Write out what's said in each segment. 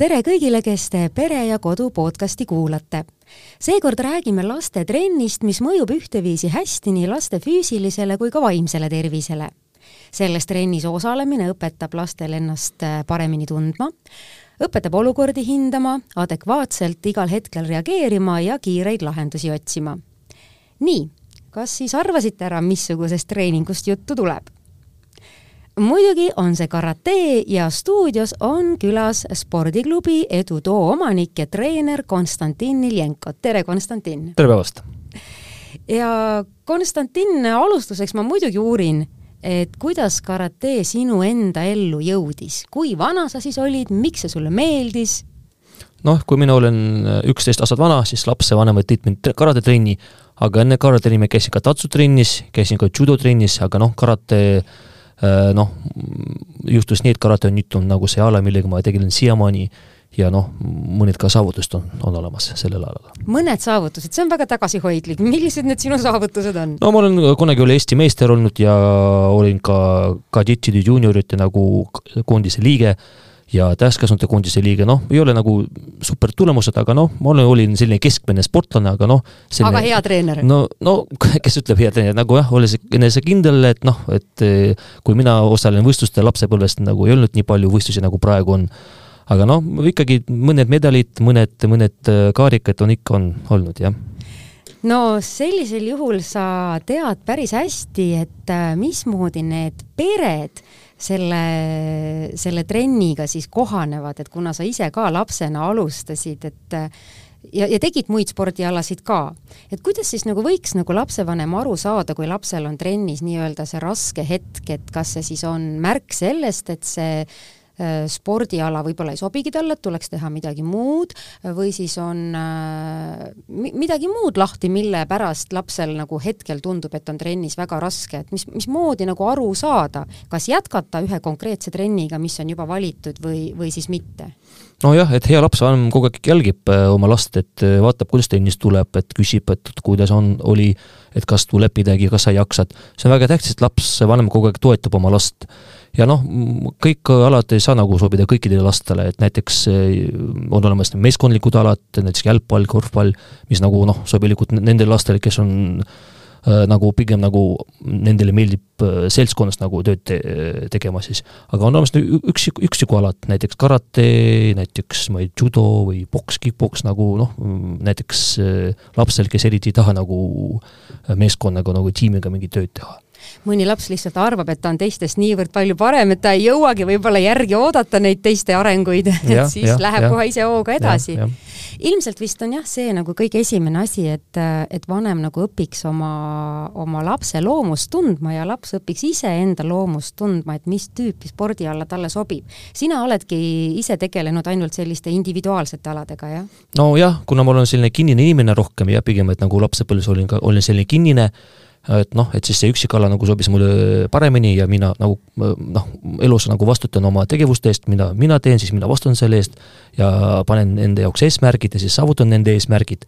tere kõigile, kes te Pere ja Kodu podcasti kuulate. seekord räägime lastetrennist, mis mõjub ühteviisi hästi nii laste füüsilisele kui ka vaimsele tervisele. selles trennis osalemine õpetab lastel ennast paremini tundma, õpetab olukordi hindama, adekvaatselt igal hetkel reageerima ja kiireid lahendusi otsima. nii, kas siis arvasite ära, missugusest treeningust juttu tuleb? Muidugi on see karate ja stuudios on külas spordiklubi Edutoo omanik ja treener Konstantin Iljenko. tere, Konstantin! tere päevast! ja Konstantin, alustuseks ma muidugi uurin, et kuidas karate sinu enda ellu jõudis, kui vana sa siis olid, miks see sulle meeldis? noh, kui mina olen üksteist aastat vana, siis lapsevanemad tõid mind karatetrenni, aga enne karatrenni ma käisin ka tatsutrennis, käisin ka judotrennis, aga noh, karate Äh, noh, juhtus nii, et karate on nüüd on nagu see ala, millega ma tegelen siiamaani ja noh, mõned ka saavutused on, on olemas sellel alal. mõned saavutused, see on väga tagasihoidlik, millised need sinu saavutused on? no ma olen kunagi üle Eesti meister olnud ja olin ka kadettide juuniorite nagu koondise liige ja täiskasvanute koondise liige, noh, ei ole nagu super tulemused, aga noh, ma olen, olin selline keskmine sportlane, aga noh aga hea treener? no, no kes ütleb hea treener, nagu jah, olles enesekindel, et noh, et eh, kui mina osalen võistlustel lapsepõlvest, nagu ei olnud nii palju võistlusi, nagu praegu on, aga noh, ikkagi mõned medalid, mõned, mõned eh, kaarikad on ikka, on olnud, jah no sellisel juhul sa tead päris hästi, et eh, mismoodi need pered selle, selle trenniga siis kohanevad, et kuna sa ise ka lapsena alustasid, et ja, ja tegid muid spordialasid ka, et kuidas siis nagu võiks nagu lapsevanem aru saada, kui lapsel on trennis nii-öelda see raske hetk, et kas see siis on märk sellest, et see spordiala võib-olla ei sobigi talle, et tuleks teha midagi muud või siis on äh, midagi muud lahti, mille pärast lapsel nagu hetkel tundub, et on trennis väga raske, et mis, mismoodi nagu aru saada, kas jätkata ühe konkreetse trenniga, mis on juba valitud või, või siis mitte? Nojah, et hea lapsevanem kogu aeg jälgib äh, oma last, et vaatab, kuidas trennis tuleb, et küsib, et kuidas on, oli, et kas tuleb midagi, kas sa jaksad. see on väga tähtis, et lapsevanem kogu aeg toetab oma last ja noh, kõik alad ei saa nagu sobida kõikidele lastele, et näiteks eh, on olemas meeskondlikud alad, näiteks jalgpall, korvpall, mis nagu noh, sobilikud nendele lastele, kes on äh, nagu pigem nagu nendele meeldib äh, seltskonnas nagu tööd te tegema siis. aga on olemas üksik, üksikualad, näiteks karate, näiteks ma ei, judo või poks, kick-poks nagu noh, näiteks äh, lapsel, kes eriti ei taha nagu meeskonnaga nagu tiimiga mingit tööd teha mõni laps lihtsalt arvab, et ta on teistest niivõrd palju parem, et ta ei jõuagi võib-olla järgi oodata neid teiste arenguid, et siis ja, läheb ja, kohe ise hooga edasi. ilmselt vist on jah, see nagu kõige esimene asi, et, et vanem nagu õpiks oma, oma lapse loomust tundma ja laps õpiks iseenda loomust tundma, et mis tüüpi spordi alla talle sobib. sina oledki ise tegelenud ainult selliste individuaalsete aladega, jah? nojah, kuna ma olen selline kinnine inimene rohkem ja pigem, et nagu lapsepõlves olin ka, olin selline kinnine, et noh, et siis see üksikala nagu sobis mulle paremini ja mina nagu noh, elus nagu vastutan oma tegevuste eest, mida mina teen, siis mina vastutan selle eest ja panen enda jaoks eesmärgid ja siis saavutan nende eesmärgid.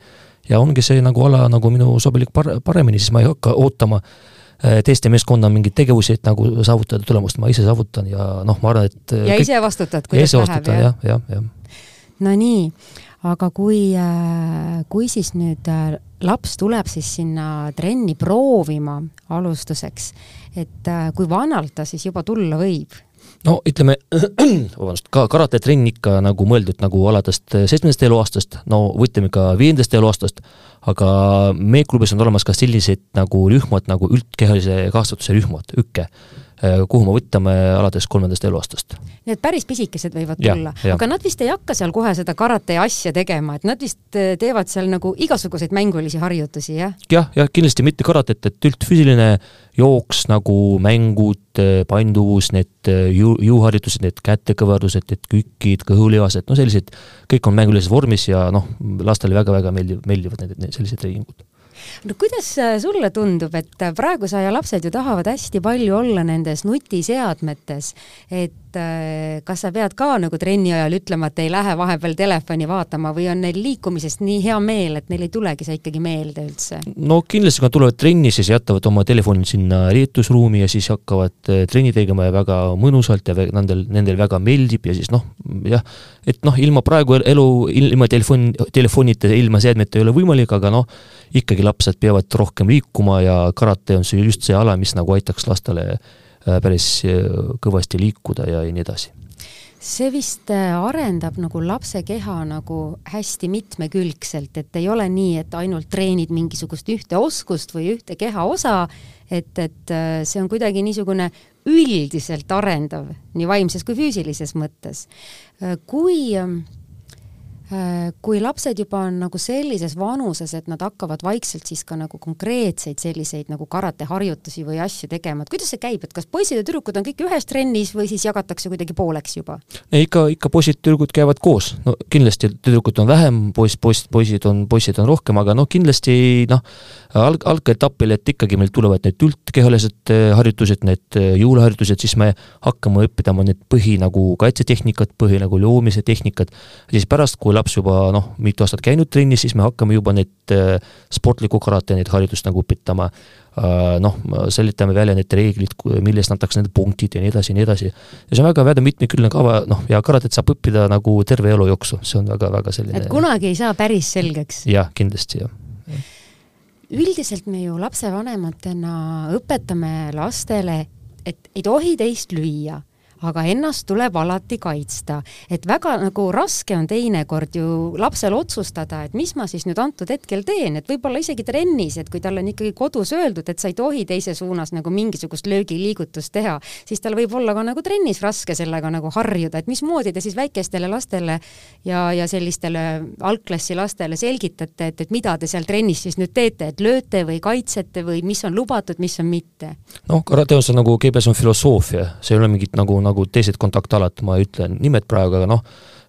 ja ongi see nagu ala nagu minu sobilik par-, paremini, siis ma ei hakka ootama äh, teiste meeskonna mingeid tegevusi, et nagu saavutada tulemust, ma ise saavutan ja noh, ma arvan, et ja kõik... ise vastutad, kuidas läheb, jah? jah, jah, jah. no nii, aga kui, äh, kui siis nüüd äh, laps tuleb siis sinna trenni proovima alustuseks, et äh, kui vanalt ta siis juba tulla võib? no ütleme, vabandust, ka karatetrenn ikka nagu mõeldud nagu aladest seitsmendast eluaastast, no võtame ka viiendast eluaastast, aga meie klubis on olemas ka sellised nagu rühmad nagu üldkehalise kasvatuse rühmad, ükke Äh, kuhu me võtame alates kolmandast eluaastast. Need päris pisikesed võivad ja, tulla, aga nad vist ei hakka seal kohe seda karate asja tegema, et nad vist äh, teevad seal nagu igasuguseid mängulisi harjutusi, jah? jah, jah, kindlasti mitte karatet, et üldfüüsiline jooks nagu mängud, äh, painduvus, need jõu, jõuharjutused, need kätekõverdused, need kükid, kõhulihased, no sellised, kõik on mängulises vormis ja noh, lastele väga-väga meeldib, meeldivad need, need sellised treeningud no kuidas äh, sulle tundub, et äh, praegusaja lapsed ju tahavad hästi palju olla nendes nutiseadmetes, et et äh, kas sa pead ka nagu trenni ajal ütlema, et ei lähe vahepeal telefoni vaatama või on neil liikumisest nii hea meel, et neil ei tulegi see ikkagi meelde üldse? no kindlasti, kui nad tulevad trenni, siis jätavad oma telefoni sinna riietusruumi ja siis hakkavad äh, trenni tegema ja väga mõnusalt ja nendel, nendel väga meeldib ja siis noh, jah, et noh, ilma praegu elu, ilma telefon, telefonita, ilma seadmeta ei ole võimalik, aga noh, ikkagi lapsed peavad rohkem liikuma ja karate on see just see ala, mis nagu aitaks lastele päris äh, kõvasti liikuda ja nii edasi see vist äh, arendab nagu lapse keha nagu hästi mitmekülgselt, et ei ole nii, et ainult treenid mingisugust ühte oskust või ühte kehaosa, et, et see on kuidagi niisugune üldiselt arendav nii vaimses kui füüsilises mõttes. kui Äh, kui lapsed juba on nagu sellises vanuses, et nad hakkavad vaikselt siis ka nagu konkreetseid selliseid nagu karateharjutusi või asju tegema, et kuidas see käib, et kas poisid ja tüdrukud on kõik ühes trennis või siis jagatakse kuidagi pooleks juba? ikka, ikka poisid-tüdrukud käivad koos, no kindlasti tüdrukud on vähem, poiss, poiss, poisid on, poisid on rohkem, aga noh, kindlasti noh, alg-, algetapil, et ikkagi meil tulevad need üldkehalised äh, harjutused, need äh, jõulaharjutused, siis me hakkame õppima need põhi nagu kaitsetehnikat, põhi nagu loomise tehnikat, siis pärast, kui laps juba noh, mitu aastat käinud trennis, siis me hakkame juba neid äh, sportlikku karate, neid harjutust nagu õpetama äh,. noh, selgitame välja need reeglid, millest antakse need punktid ja nii edasi ja nii edasi. ja see on väga-väga mitmekülgne kava, noh, ja karatet saab õppida nagu terve elu jooksul, see on väga-väga selline. et kunagi ei saa päris selgeks? jah, kindlasti jah üldiselt me ju lapsevanematena õpetame lastele, et ei tohi teist lüüa aga ennast tuleb alati kaitsta. et väga nagu raske on teinekord ju lapsel otsustada, et mis ma siis nüüd antud hetkel teen, et võib-olla isegi trennis, et kui talle on ikkagi kodus öeldud, et sa ei tohi teise suunas nagu mingisugust löögiliigutust teha, siis tal võib olla ka nagu trennis raske sellega nagu harjuda, et mismoodi te siis väikestele lastele ja, ja sellistele algklassi lastele selgitate, et, et mida te seal trennis siis nüüd teete, et lööte või kaitsete või mis on lubatud, mis on mitte? noh, karate on nagu, see on filosoofia, see ei ole mingit nagu, nagu nagu teised kontaktalad, ma ei ütle nimed praegu, aga noh,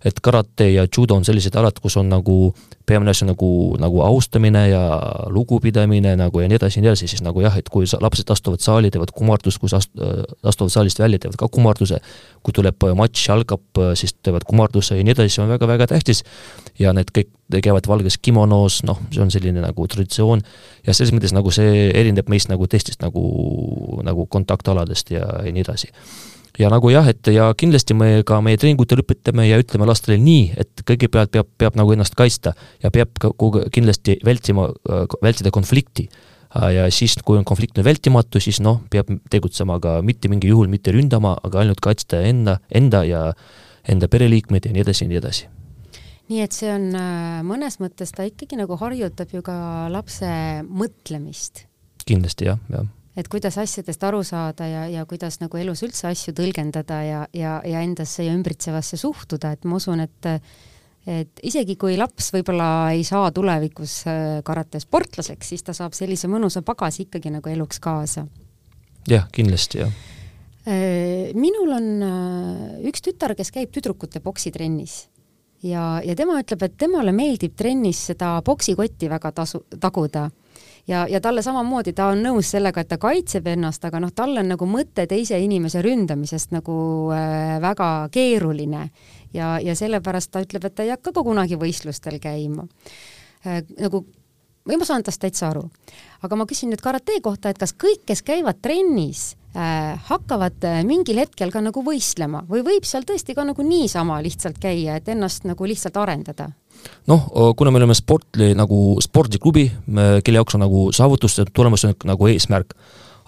et karate ja judo on sellised alad, kus on nagu peamine asi nagu, nagu austamine ja lugupidamine nagu ja nii edasi ja nii edasi, siis nagu jah, et kui lapsed astuvad saali, teevad kummardust, kui ast-, astuvad saalist välja, teevad ka kummarduse, kui tuleb matš algab, siis teevad kummarduse ja nii edasi, see on väga-väga tähtis. ja need kõik käivad valges kimonos, noh, see on selline nagu traditsioon. Ja selles mõttes nagu see erineb meist nagu teistest nagu, nagu kontaktaladest ja, ja nii edasi ja nagu jah, et ja kindlasti me ka meie treeningutel õpetame ja ütleme lastele nii, et kõigepealt peab, peab nagu ennast kaitsta ja peab ka kindlasti vältima, vältida konflikti. ja siis, kui on konflikt nüüd vältimatu, siis noh, peab tegutsema ka mitte mingil juhul mitte ründama, aga ainult kaitsta enda, enda ja enda pereliikmeid ja nii edasi ja nii edasi nii et see on äh, mõnes mõttes, ta ikkagi nagu harjutab ju ka lapse mõtlemist. kindlasti jah, jah et kuidas asjadest aru saada ja, ja kuidas nagu elus üldse asju tõlgendada ja, ja, ja endasse ja ümbritsevasse suhtuda, et ma usun, et et isegi kui laps võib-olla ei saa tulevikus äh, karatesportlaseks, siis ta saab sellise mõnusa pagasi ikkagi nagu eluks kaasa. jah, kindlasti jah. Äh, minul on äh, üks tütar, kes käib tüdrukute poksitrennis ja, ja tema ütleb, et temale meeldib trennis seda poksikotti väga tasu, taguda ja, ja talle samamoodi, ta on nõus sellega, et ta kaitseb ennast, aga noh, tal on nagu mõte teise inimese ründamisest nagu äh, väga keeruline ja, ja sellepärast ta ütleb, et ta ei hakka ka kunagi võistlustel käima äh,. nagu või ma saan tast täitsa aru. aga ma küsin nüüd karate kohta, et kas kõik, kes käivad trennis äh,, hakkavad äh, mingil hetkel ka nagu võistlema või võib seal tõesti ka nagu niisama lihtsalt käia, et ennast nagu lihtsalt arendada? Noh, kuna me oleme sportli nagu spordiklubi, kelle jaoks on nagu saavutuste tulemus on nagu eesmärk,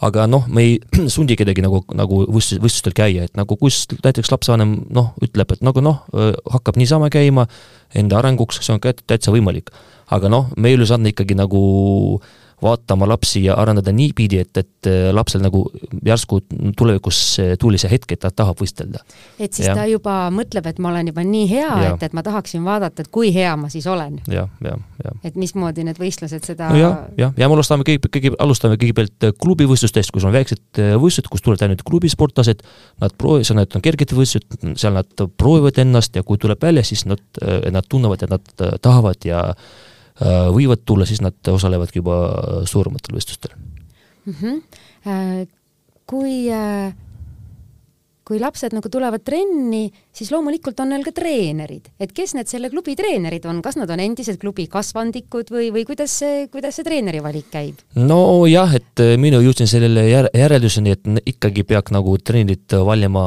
aga noh, me ei sundi kedagi nagu, nagu võistlus, võistlustel käia, et nagu kus näiteks lapsevanem noh, ütleb, et nagu noh, hakkab niisama käima enda arenguks, see on ka täitsa võimalik. aga noh, me ei ülesanne ikkagi nagu äh, vaatama lapsi ja arendada niipidi, et, et äh, lapsel nagu järsku tulevikus tuli see hetk, et ta tahab võistelda. et siis ja. ta juba mõtleb, et ma olen juba nii hea, et, et ma tahaksin vaadata, et kui hea ma siis olen. et mismoodi need võistlused seda no jah, jah, ja me alustame kõige, kõige, alustame kõigepealt äh, klubivõistlustest, kus on väiksed äh, võistlused, kus tulevad ainult klubisportlased, nad proovivad, need on kerged võistlused, seal nad proovivad ennast ja kui tuleb välja, siis nad, nad tunnevad, et nad tahavad ja Äh, võivad tulla, siis nad osalevadki juba suurematel võistlustel mm. -hmm. kui kui lapsed nagu tulevad trenni, siis loomulikult on neil ka treenerid, et kes need selle klubi treenerid on, kas nad on endised klubi kasvandikud või, või kuidas see, kuidas see treeneri valik käib? nojah, et äh, mina jõudsin sellele jär-, järelduseni, et ikkagi peaks nagu treenerid valima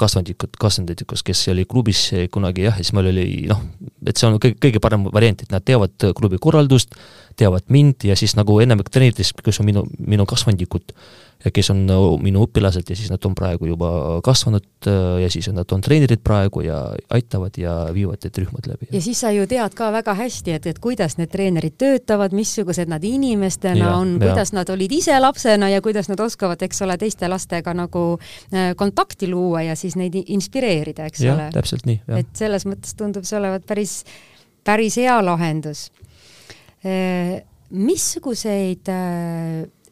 kasvandikud, kasvandikud, kes oli klubis kunagi jah, ja siis meil oli noh, et see on kõige, kõige parem variant, et nad teavad klubi korraldust, teavad mind ja siis nagu enamik treeneritest, kes on minu, minu kasvandikud, ja kes on minu õpilased ja siis nad on praegu juba kasvanud äh, ja siis nad on treenerid praegu ja aitavad ja viivad need rühmad läbi. ja siis sa ju tead ka väga hästi, et, et kuidas need treenerid töötavad, missugused nad inimestena ja, on, kuidas nad olid ise lapsena ja kuidas nad oskavad, eks ole, teiste lastega nagu äh, kontakti luua ja siis neid inspireerida, eks ja, ole. täpselt nii. et selles mõttes tundub see olevat päris, päris hea lahendus. Äh, missuguseid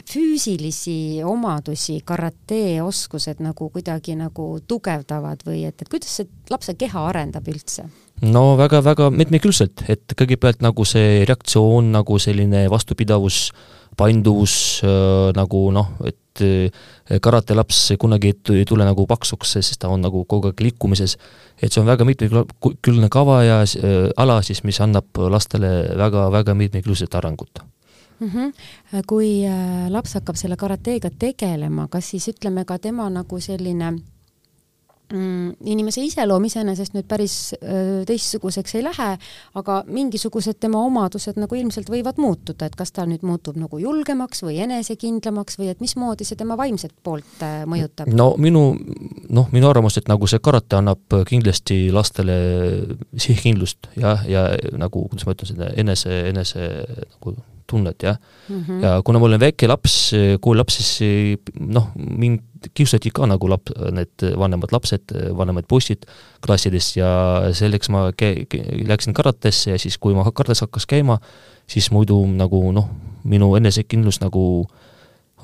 füüsilisi omadusi karate oskused nagu kuidagi nagu tugevdavad või et, et kuidas see lapse keha arendab üldse? no väga-väga mitmekülgselt, et kõigepealt nagu see reaktsioon, nagu selline vastupidavus, painduvus äh, nagu noh, et äh, karate laps kunagi ei tule nagu paksuks, sest ta on nagu kogu aeg liikumises. et see on väga mitmekülgne kava ja äh, ala siis, mis annab lastele väga-väga mitmekülgset arengut mm. -hmm. kui äh, laps hakkab selle karateega tegelema, kas siis ütleme ka tema nagu selline mm, inimese iseloom iseenesest nüüd päris äh, teistsuguseks ei lähe, aga mingisugused tema omadused nagu ilmselt võivad muutuda, et kas ta nüüd muutub nagu julgemaks või enesekindlamaks või et mismoodi see tema vaimset poolt äh, mõjutab? no minu, noh, minu arvamus, et nagu see karate annab kindlasti lastele sihikindlust jah, ja nagu, kuidas ma ütlen, seda enese, enese nagu tunnet, jah mm. -hmm. ja kuna ma olen väike laps, koolilaps, siis noh, mind kiusati ka nagu lap-, need vanemad lapsed, vanemad poisid klassides ja selleks ma kä-, läksin karatesse ja siis, kui ma karates hakkas käima, siis muidu nagu noh, minu enesekindlus nagu äh,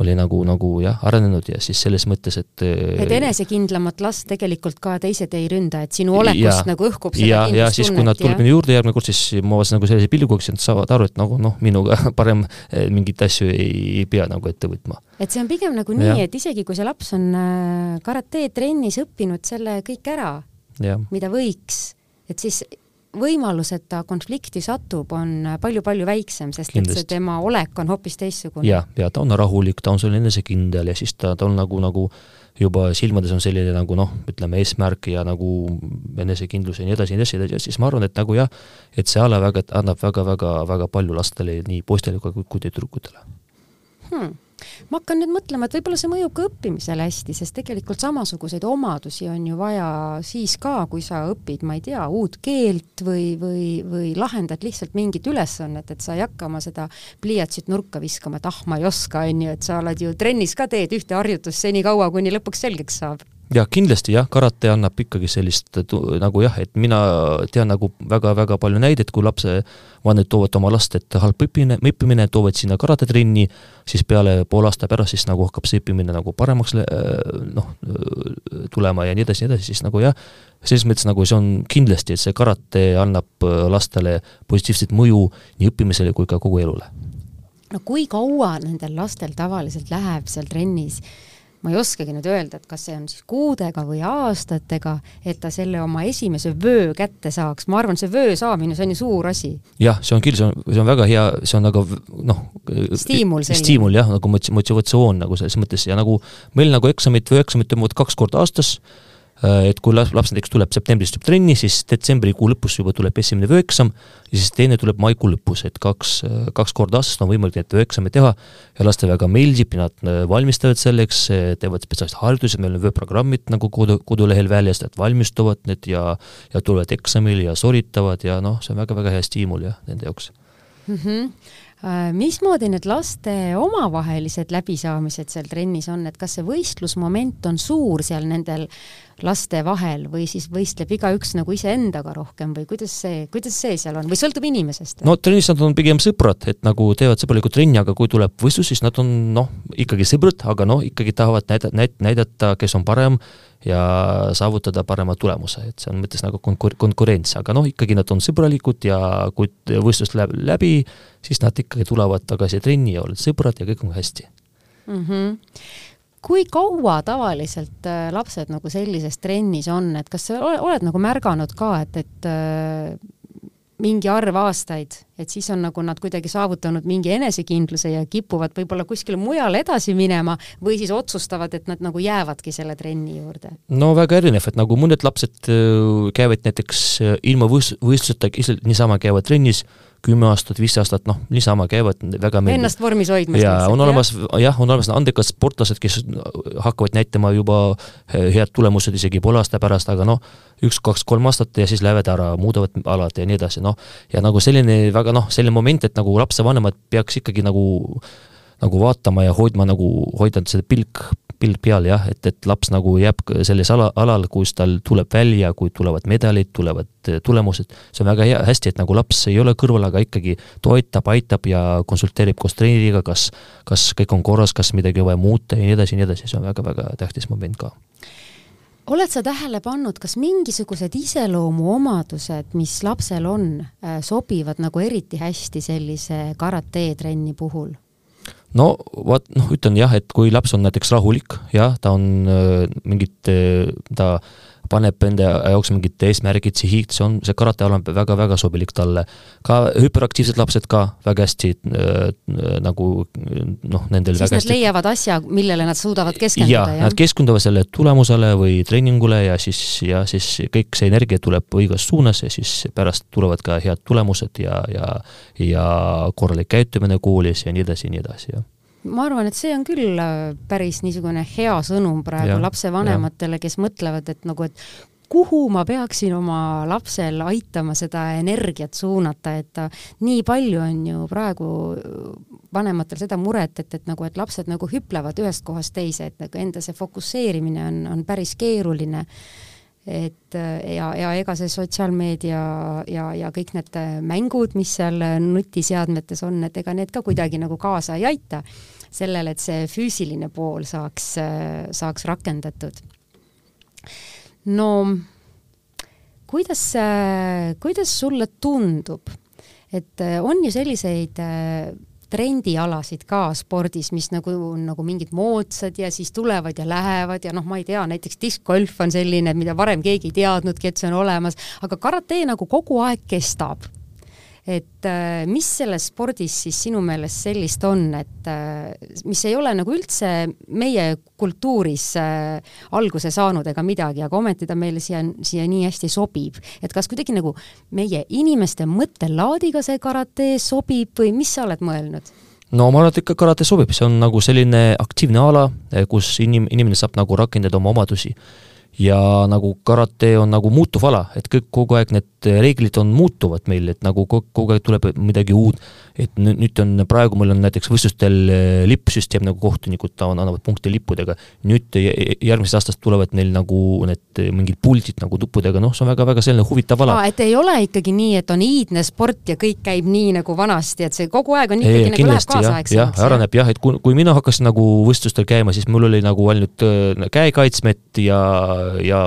oli nagu, nagu jah, arenenud ja siis selles mõttes, et et enesekindlamat last tegelikult ka teised ei ründa, et sinu olekust ja, nagu õhkub seda ja, ja siis, kui nad tulevad minu juurde järgmine kord, siis ma vaatasin nagu sellise pilguga, siis nad saavad aru, et nagu noh, minuga parem eh, mingeid asju ei, ei pea nagu ette võtma. et see on pigem nagu nii, et isegi kui see laps on äh, karate trennis õppinud selle kõik ära, mida võiks, et siis võimalus, et ta konflikti satub, on palju-palju väiksem, sest Kindlasti. et see tema olek on hoopis teistsugune. jah, ja ta on rahulik, ta on selline enesekindel ja siis ta, ta on nagu, nagu juba silmades on selline nagu noh, ütleme eesmärk ja nagu enesekindlus ja nii edasi ja nii edasi ja siis ma arvan, et nagu jah, et see ala väga, annab väga-väga-väga palju lastele, nii poistele kui, kui tüdrukutele hmm ma hakkan nüüd mõtlema, et võib-olla see mõjub ka õppimisele hästi, sest tegelikult samasuguseid omadusi on ju vaja siis ka, kui sa õpid, ma ei tea, uut keelt või, või, või lahendad lihtsalt mingit ülesannet, et sa ei hakka oma seda pliiatsit nurka viskama, et ah, ma ei oska, on ju, et sa oled ju trennis ka teed ühte harjutust senikaua, kuni lõpuks selgeks saab jah, kindlasti jah, karate annab ikkagi sellist nagu jah, et mina tean nagu väga-väga palju näiteid, kui lapse vanemad toovad oma last, et halb õppimine, õppimine, toovad sinna karatetrenni, siis peale poole aasta pärast siis nagu hakkab see õppimine nagu paremaks noh, tulema ja nii edasi, nii edasi, siis nagu jah, selles mõttes nagu see on kindlasti, et see karate annab lastele positiivset mõju nii õppimisele kui ka kogu elule. no kui kaua nendel lastel tavaliselt läheb seal trennis ma ei oskagi nüüd öelda, et kas see on siis kuudega või aastatega, et ta selle oma esimese vöö kätte saaks, ma arvan, see vöö saamine, see on ju suur asi. jah, see on küll, see on, see on väga hea, see on nagu noh, stiimul stiimul jah, nagu motivatsioon nagu selles mõttes. Ja nagu meil nagu eksamid või eksamid toimuvad kaks korda aastas et kui laps, laps näiteks tuleb septembris tuleb trenni, siis detsembrikuu lõpus juba tuleb esimene vööeksam ja siis teine tuleb maikuu lõpus, et kaks, äh, kaks korda aastas on võimalik neid vööeksameid teha ja lastele väga meeldib ja nad äh, valmistavad selleks, teevad spetsiaalsed harjutused, meil on vööprogrammid nagu kodu, kodulehel väljas, nad valmistuvad need ja ja tulevad eksamile ja sooritavad ja noh, see on väga-väga hea stiimul jah, nende jaoks mm. -hmm Äh, mismoodi need laste omavahelised läbisaamised seal trennis on, et kas see võistlusmoment on suur seal nendel laste vahel või siis võistleb igaüks nagu iseendaga rohkem või kuidas see, kuidas see seal on? Või sõltub inimesest? no trennis nad on pigem sõbrad, et nagu teevad sõbralikku trenni, aga kui tuleb võistlus, siis nad on noh, ikkagi sõbrad, aga noh, ikkagi tahavad näida-, näid-, näidata, kes on parem ja saavutada parema tulemuse, et see on mõttes nagu konkur-, konkurents, aga noh, ikkagi nad on sõbralikud ja kui võistlus läheb läbi, siis nad ikkagi tulevad tagasi trenni ja oled sõbrad ja kõik on hästi mm. -hmm kui kaua tavaliselt äh, lapsed nagu sellises trennis on, et kas sa oled, oled nagu märganud ka, et, et äh, mingi arv aastaid, et siis on nagu nad kuidagi saavutanud mingi enesekindluse ja kipuvad võib-olla kuskile mujale edasi minema või siis otsustavad, et nad nagu jäävadki selle trenni juurde? no väga erinev, et nagu mõned lapsed äh, käivad näiteks ilma võist-, võistluseta lihtsalt niisama käivad trennis kümme aastat, viis aastat, noh, niisama käivad väga meeldib. Ennast vormis hoidmas. ja on olemas jah, on olemas andekad sportlased, kes hakkavad näitama juba head tulemused isegi poole aasta pärast, aga noh, üks, kaks, kolm aastat ja siis lähevad ära, muudavad alad ja nii edasi, noh. ja nagu selline väga noh, selline moment, et nagu lapsevanemad peaks ikkagi nagu nagu vaatama ja hoidma nagu, hoida seda pilk pild peal jah, et, et laps nagu jääb selles ala, alal, kus tal tuleb välja, kui tulevad medalid, tulevad eh, tulemused, see on väga hea, hästi, et nagu laps ei ole kõrval, aga ikkagi toetab, aitab ja konsulteerib koos treeneriga, kas, kas kõik on korras, kas midagi vaja muuta ja nii edasi ja nii edasi, see on väga-väga tähtis moment ka oled sa tähele pannud, kas mingisugused iseloomuomadused, mis lapsel on, eh, sobivad nagu eriti hästi sellise karate trenni puhul? no vot, noh, ütlen jah, et kui laps on näiteks rahulik, jah, ta on äh, mingit äh,, ta paneb enda jaoks mingid eesmärgid, sihid, see on, see karateala on väga-väga sobilik talle. ka hüperaktiivsed lapsed ka väga hästi äh, nagu noh, nendel siis nad hästi leiavad asja, millele nad suudavad keskenduda, jah? Nad keskenduvad selle tulemusele või treeningule ja siis, ja siis kõik see energia tuleb õiges suunas ja siis pärast tulevad ka head tulemused ja, ja ja korralik käitumine koolis ja nii edasi ja nii edasi, jah ma arvan, et see on küll äh, päris niisugune hea sõnum praegu ja, lapsevanematele, kes mõtlevad, et nagu, et kuhu ma peaksin oma lapsel aitama seda energiat suunata, et nii palju on ju praegu vanematel seda muret, et, et nagu, et lapsed nagu hüplevad ühest kohast teise, et nagu enda see fokusseerimine on, on päris keeruline et ja, ja ega see sotsiaalmeedia ja, ja kõik need mängud, mis seal nutiseadmetes on, et ega need ka kuidagi nagu kaasa ei aita sellele, et see füüsiline pool saaks, saaks rakendatud. no kuidas, kuidas sulle tundub, et on ju selliseid trendialasid ka spordis, mis nagu, nagu mingid moodsad ja siis tulevad ja lähevad ja noh, ma ei tea, näiteks diskgolf on selline, mida varem keegi ei teadnudki, et see on olemas, aga karate nagu kogu aeg kestab et äh, mis selles spordis siis sinu meelest sellist on, et äh, mis ei ole nagu üldse meie kultuuris äh, alguse saanud ega midagi, aga ometi ta meile siia, siia nii hästi sobib. et kas kuidagi nagu meie inimeste mõttelaadiga see karate sobib või mis sa oled mõelnud? no ma arvan, et ikka karate sobib, see on nagu selline aktiivne ala, kus inim-, inimene saab nagu rakendada oma omadusi ja nagu karate on nagu muutuv ala, et kõik kogu aeg need reeglid on muutuvad meil, et nagu kogu aeg tuleb midagi uut, et nüüd on, praegu meil on näiteks võistlustel eh, lippsüsteem nagu kohtunikud annavad punkte lippudega, nüüd järgmisest aastast tulevad neil nagu need mingid puldid nagu tuppudega, noh, see on väga-väga selline huvitav ala. et ei ole ikkagi nii, et on iidne sport ja kõik käib nii nagu vanasti, et see kogu aeg on ikkagi ei, nagu läheb kaasaegsemaks? jah, areneb jah, et kui, kui mina hakkasin nagu võistlustel käima, siis mul oli nagu ainult äh, käekaitsmed ja, ja,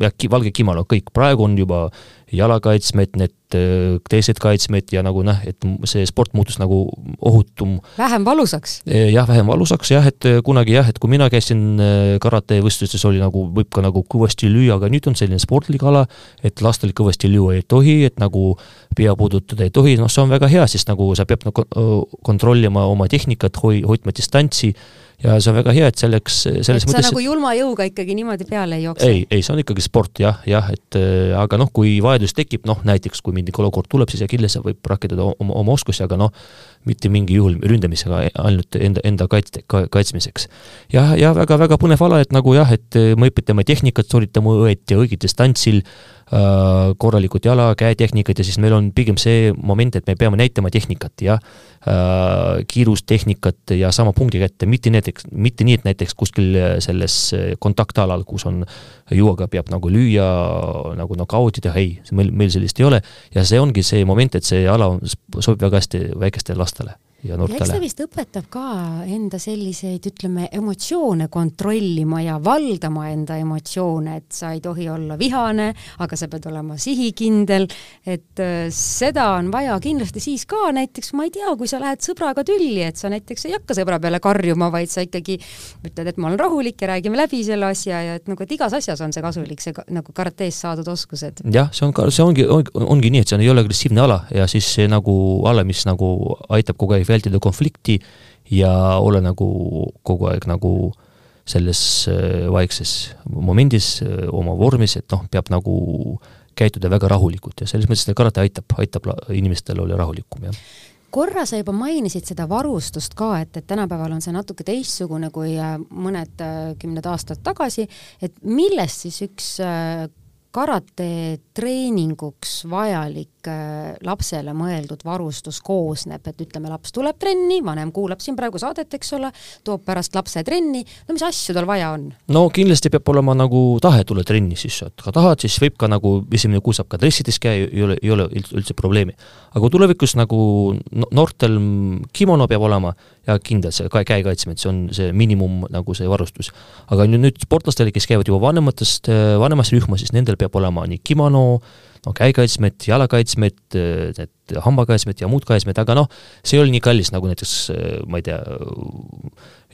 ja valge kimono, kõik, praegu on juba jalakaitsmed, need äh, teised kaitsmed ja nagu noh, et see sport muutus nagu ohutum. vähem valusaks? Äh, jah, vähem valusaks jah, et äh, kunagi jah, et kui mina käisin karatevõistlustes, oli nagu, võib ka nagu kõvasti lüüa, aga nüüd on selline sportlik ala, et lastel kõvasti lüüa ei tohi, et nagu pea puudutada ei tohi, noh, see on väga hea, sest nagu sa pead nagu kontrollima oma tehnikat, hoi-, hoidma distantsi ja see on väga hea, et selleks, selles et mõttes sa nagu julma jõuga ikkagi niimoodi peale ei jookse? ei, ei, see on ikkagi sport jah, jah, et äh, aga noh, kui vajadus tekib, noh näiteks kui mingi olukord tuleb, siis kindlasti võib rakendada oma, oma oskusi, aga noh, mitte mingi juhul ründamisega, ainult enda, enda kaitse, kaitsmiseks. jah, ja väga-väga põnev ala, et nagu jah, et me õpetame tehnikat, sooritame õieti õigel distantsil Äh, korralikud jala, käetehnikad ja siis meil on pigem see moment, et me peame näitama tehnikat ja äh, kiirustehnikat ja sama punkti kätte, mitte näiteks, mitte nii, et näiteks kuskil selles kontaktalal, kus on juuaga peab nagu lüüa, nagu nokauti teha, ei, meil, meil sellist ei ole. Ja see ongi see moment, et see ala on, sobib väga hästi väikestele lastele ja ja eks ta noortele. vist õpetab ka enda selliseid, ütleme, emotsioone kontrollima ja valdama enda emotsioone, et sa ei tohi olla vihane, aga sa pead olema sihikindel, et äh, seda on vaja kindlasti siis ka näiteks, ma ei tea, kui sa lähed sõbraga tülli, et sa näiteks ei hakka sõbra peale karjuma, vaid sa ikkagi ütled, et ma olen rahulik ja räägime läbi selle asja ja et nagu, et igas asjas on see kasulik, see nagu karatees saadud oskused. jah, see on ka, see ongi, ongi, ongi nii, et see ei ole agressiivne ala ja siis see nagu ala, mis nagu aitab kogu aeg vältida konflikti ja olla nagu kogu aeg nagu selles äh, vaikses momendis äh, oma vormis, et noh, peab nagu käituda väga rahulikult ja selles mõttes see karate aitab, aitab inimestel olla rahulikum, jah. korra sa juba mainisid seda varustust ka, et, et tänapäeval on see natuke teistsugune kui äh, mõned kümned aastad tagasi, et millest siis üks karate treeninguks vajalik lapsele mõeldud varustus koosneb, et ütleme, laps tuleb trenni, vanem kuulab siin praegu saadet, eks ole, toob pärast lapse trenni, no mis asju tal vaja on? no kindlasti peab olema nagu tahe tulla trenni siis, et kui tahad, siis võib ka nagu esimene kuu saab ka dressides käia, ei ole, ei ole üldse, probleemi. aga tulevikus nagu no- noortel kimono peab olema ja kindlalt see ka käekaitsmed, see on see miinimum nagu see varustus. aga nüüd, nüüd sportlastele, kes käivad juba vanematest, vanemas rühmas, siis nendel peab olema nii kimono, no käekaitsmed, jalakaitsmed, need hambakaitsmed ja muud kaitsmed, aga noh, see ei ole nii kallis nagu näiteks ma ei tea,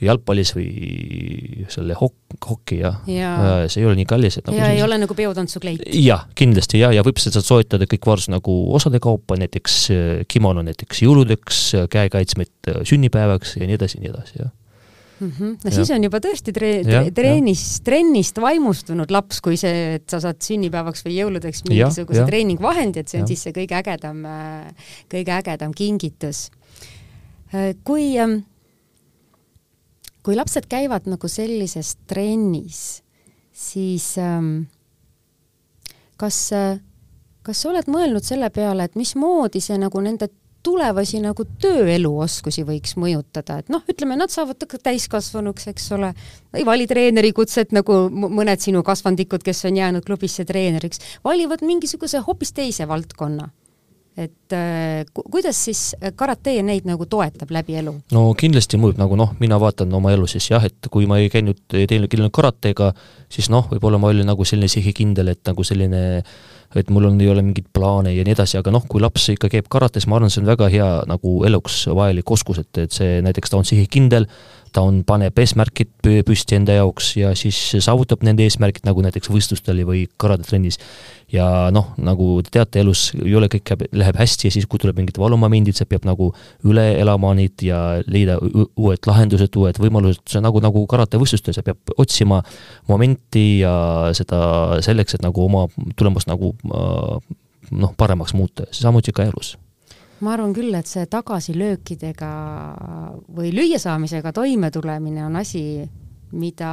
jalgpallis või selle hok-, hoki ja, ja, see ei ole nii kallis, et nagu ja ei ole nagu peotantsukleit. jah, kindlasti ja, ja võib seda soetada kõik varus nagu osade kaupa, näiteks äh, kimono näiteks jõuludeks, käekaitsmed sünnipäevaks ja nii edasi ja nii edasi, jah. Mm -hmm. no Jah. siis on juba tõesti tre- tre-, treenis, trennist vaimustunud laps, kui see, et sa saad sünnipäevaks või jõuludeks mingisuguse jah. treeningvahendi, et see on Jah. siis see kõige ägedam, kõige ägedam kingitus. kui, kui lapsed käivad nagu sellises trennis, siis ähm, kas, kas sa oled mõelnud selle peale, et mismoodi see nagu nende tulevasi nagu tööeluoskusi võiks mõjutada, et noh, ütleme, nad saavad ka täiskasvanuks, eks ole, ei vali treeneri kutset nagu mõned sinu kasvandikud, kes on jäänud klubisse treeneriks, valivad mingisuguse hoopis teise valdkonna. et äh, ku- kuidas siis karate neid nagu toetab läbi elu? no kindlasti mõjub nagu noh, mina vaatan oma elu siis jah, et kui ma ei käinud, ei teinud teinud karatega, siis noh, võib-olla ma olin nagu selline sihikindel, et nagu selline et mul on, ei ole mingeid plaane ja nii edasi, aga noh, kui laps ikka käib karates, ma arvan, see on väga hea nagu eluks vajalik oskus, et, et see näiteks ta on sihikindel, ta on, paneb eesmärgid pü- püsti enda jaoks ja siis saavutab nende eesmärgid nagu näiteks võistlustel või karatetrennis. ja noh, nagu te teate, elus ei ole kõik läheb hästi ja siis, kui tuleb mingid valumomendid, sa peab nagu üle elama neid ja leida uu- uued lahendused, uued võimalused, see on nagu, nagu karatevõistlustel, sa peab otsima momenti ja seda selleks, et nagu oma tulemust nagu äh, noh, paremaks muuta, samuti ka elus ma arvan küll, et see tagasilöökidega või lüüasaamisega toimetulemine on asi, mida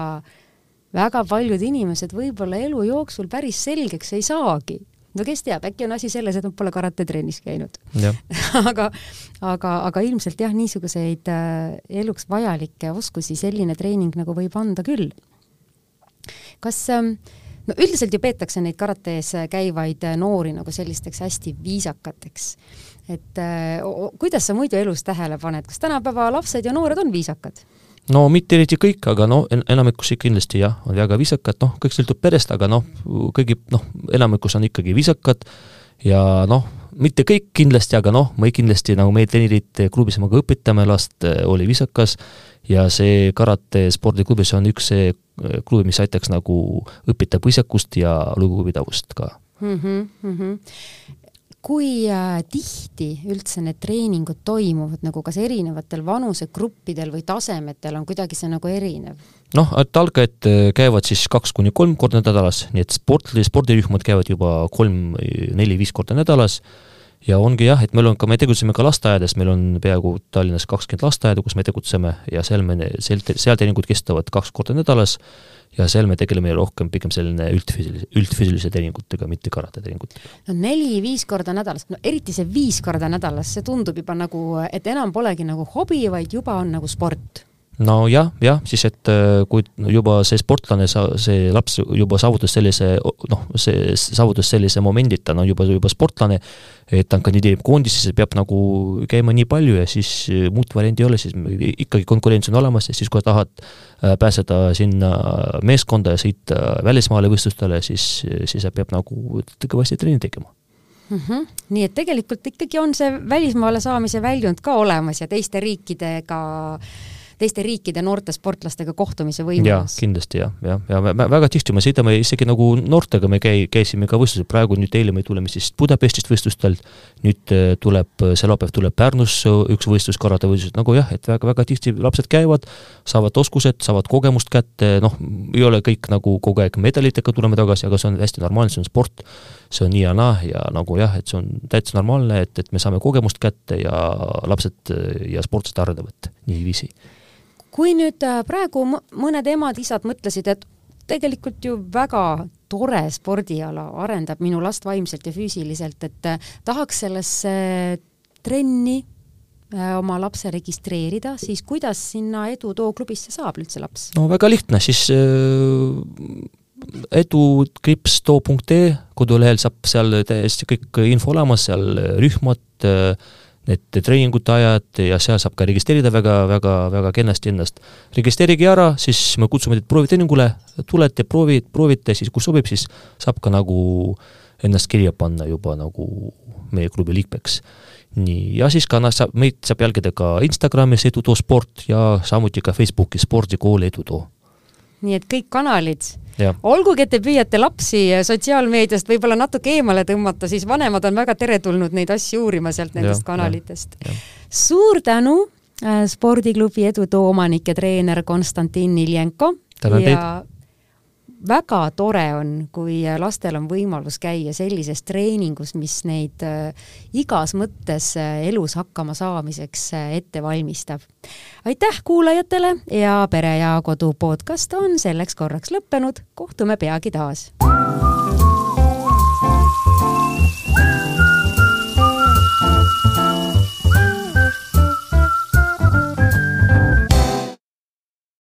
väga paljud inimesed võib-olla elu jooksul päris selgeks ei saagi. no kes teab, äkki on asi selles, et nad pole karatetrennis käinud. aga, aga, aga ilmselt jah, niisuguseid äh, eluks vajalikke oskusi selline treening nagu võib anda küll. kas ähm, no üldiselt ju peetakse neid karates käivaid äh, noori nagu sellisteks hästi viisakateks. Et äh, kuidas sa muidu elus tähele paned, kas tänapäeva lapsed ja noored on viisakad? no mitte eriti kõik, aga no en- enamikus kindlasti jah, on väga viisakad, noh, kõik sõltub perest, aga noh, kõigi noh, enamikus on ikkagi viisakad ja noh, mitte kõik kindlasti, aga noh, me kindlasti nagu meie treenerid klubis me ka õpetame last, oli viisakas ja see karate spordiklubis on üks see eh, klubi, mis aitaks nagu õpetab viisakust ja lugupidavust ka mm. -hmm, mm -hmm. Kui äh, tihti üldse need treeningud toimuvad nagu kas erinevatel vanusegruppidel või tasemetel on kuidagi see nagu erinev? noh, et algajad eh, käivad siis kaks kuni kolm korda nädalas, nii et sportli, spordirühmad käivad juba kolm, neli-viis korda nädalas ja ongi jah, et meil on ka, me tegutseme ka lasteaedades, meil on peaaegu Tallinnas kakskümmend lasteaeda, kus me tegutseme ja seal me, seal, seal treeningud kestavad kaks korda nädalas ja seal me tegeleme rohkem pigem selline üldfüüsilise, üldfüüsilise treeningutega, mitte karate treeningutega. no neli-viis korda nädalas, no eriti see viis korda nädalas, see tundub juba nagu, et enam polegi nagu hobi, vaid juba on nagu sport nojah, jah, siis et äh, kui juba see sportlane, see laps juba saavutas sellise noh, see saavutas sellise momendi, et ta on juba, juba sportlane, et ta kandideerib koondisesse, peab nagu käima nii palju ja siis äh, muud varianti ei ole, siis ikkagi konkurents on olemas ja siis, kui tahad äh, pääseda sinna meeskonda ja sõita välismaale võistlustele, siis, siis peab nagu kõvasti trenni tegema mm. -hmm. nii et tegelikult ikkagi on see välismaale saamise väljund ka olemas ja teiste riikidega äh, teiste riikide noorte sportlastega kohtumise võimalus. kindlasti jah, jah, ja, ja me väga tihti me sõidame isegi nagu noortega, me käi-, käisime ka võistlusel, praegu nüüd eile me tuleme siis Budapestist võistlustelt, nüüd äh, tuleb, see laupäev tuleb Pärnus üks võistlus, karatevõistlus, nagu jah, et väga-väga tihti lapsed käivad, saavad oskused, saavad kogemust kätte, noh, ei ole kõik nagu kogu aeg medalitega tuleme tagasi, aga see on hästi normaalne, see on sport, see on nii ja naa ja nagu jah, et see on täitsa normaalne, et, et me saame kogemust kätte ja lapsed ja sportlased arenevad niiviisi kui nüüd äh, praegu mõned emad-isad mõtlesid, et tegelikult ju väga tore spordiala, arendab minu last vaimselt ja füüsiliselt, et äh, tahaks sellesse trenni äh, oma lapse registreerida, siis kuidas sinna Edutoo klubisse saab üldse laps? no väga lihtne, siis edu-too.ee kodulehel saab seal täiesti kõik info olemas, seal rühmad, need treeningute ajad ja seal saab ka registreerida väga, väga, väga kenasti ennast. registreerige ära, siis me kutsume teid proovitreeningule, tulete, proovid, proovite, siis kui sobib, siis saab ka nagu ennast kirja panna juba nagu meie klubi liikmeks. nii, ja siis ka noh, saab, meid saab jälgida ka Instagramis Edutoo sport ja samuti ka Facebookis spordikool Edutoo. Nii et kõik kanalid. Olgugi, et te püüate lapsi sotsiaalmeediast võib-olla natuke eemale tõmmata, siis vanemad on väga teretulnud neid asju uurima sealt nendest ja, kanalitest. suur tänu äh, spordiklubi Edutoo omanik ja treener Konstantin Iljenko ja väga tore on, kui lastel on võimalus käia sellises treeningus, mis neid äh, igas mõttes äh, elus hakkama saamiseks äh, ette valmistab. aitäh kuulajatele ja Pere ja Kodu podcast on selleks korraks lõppenud, kohtume peagi taas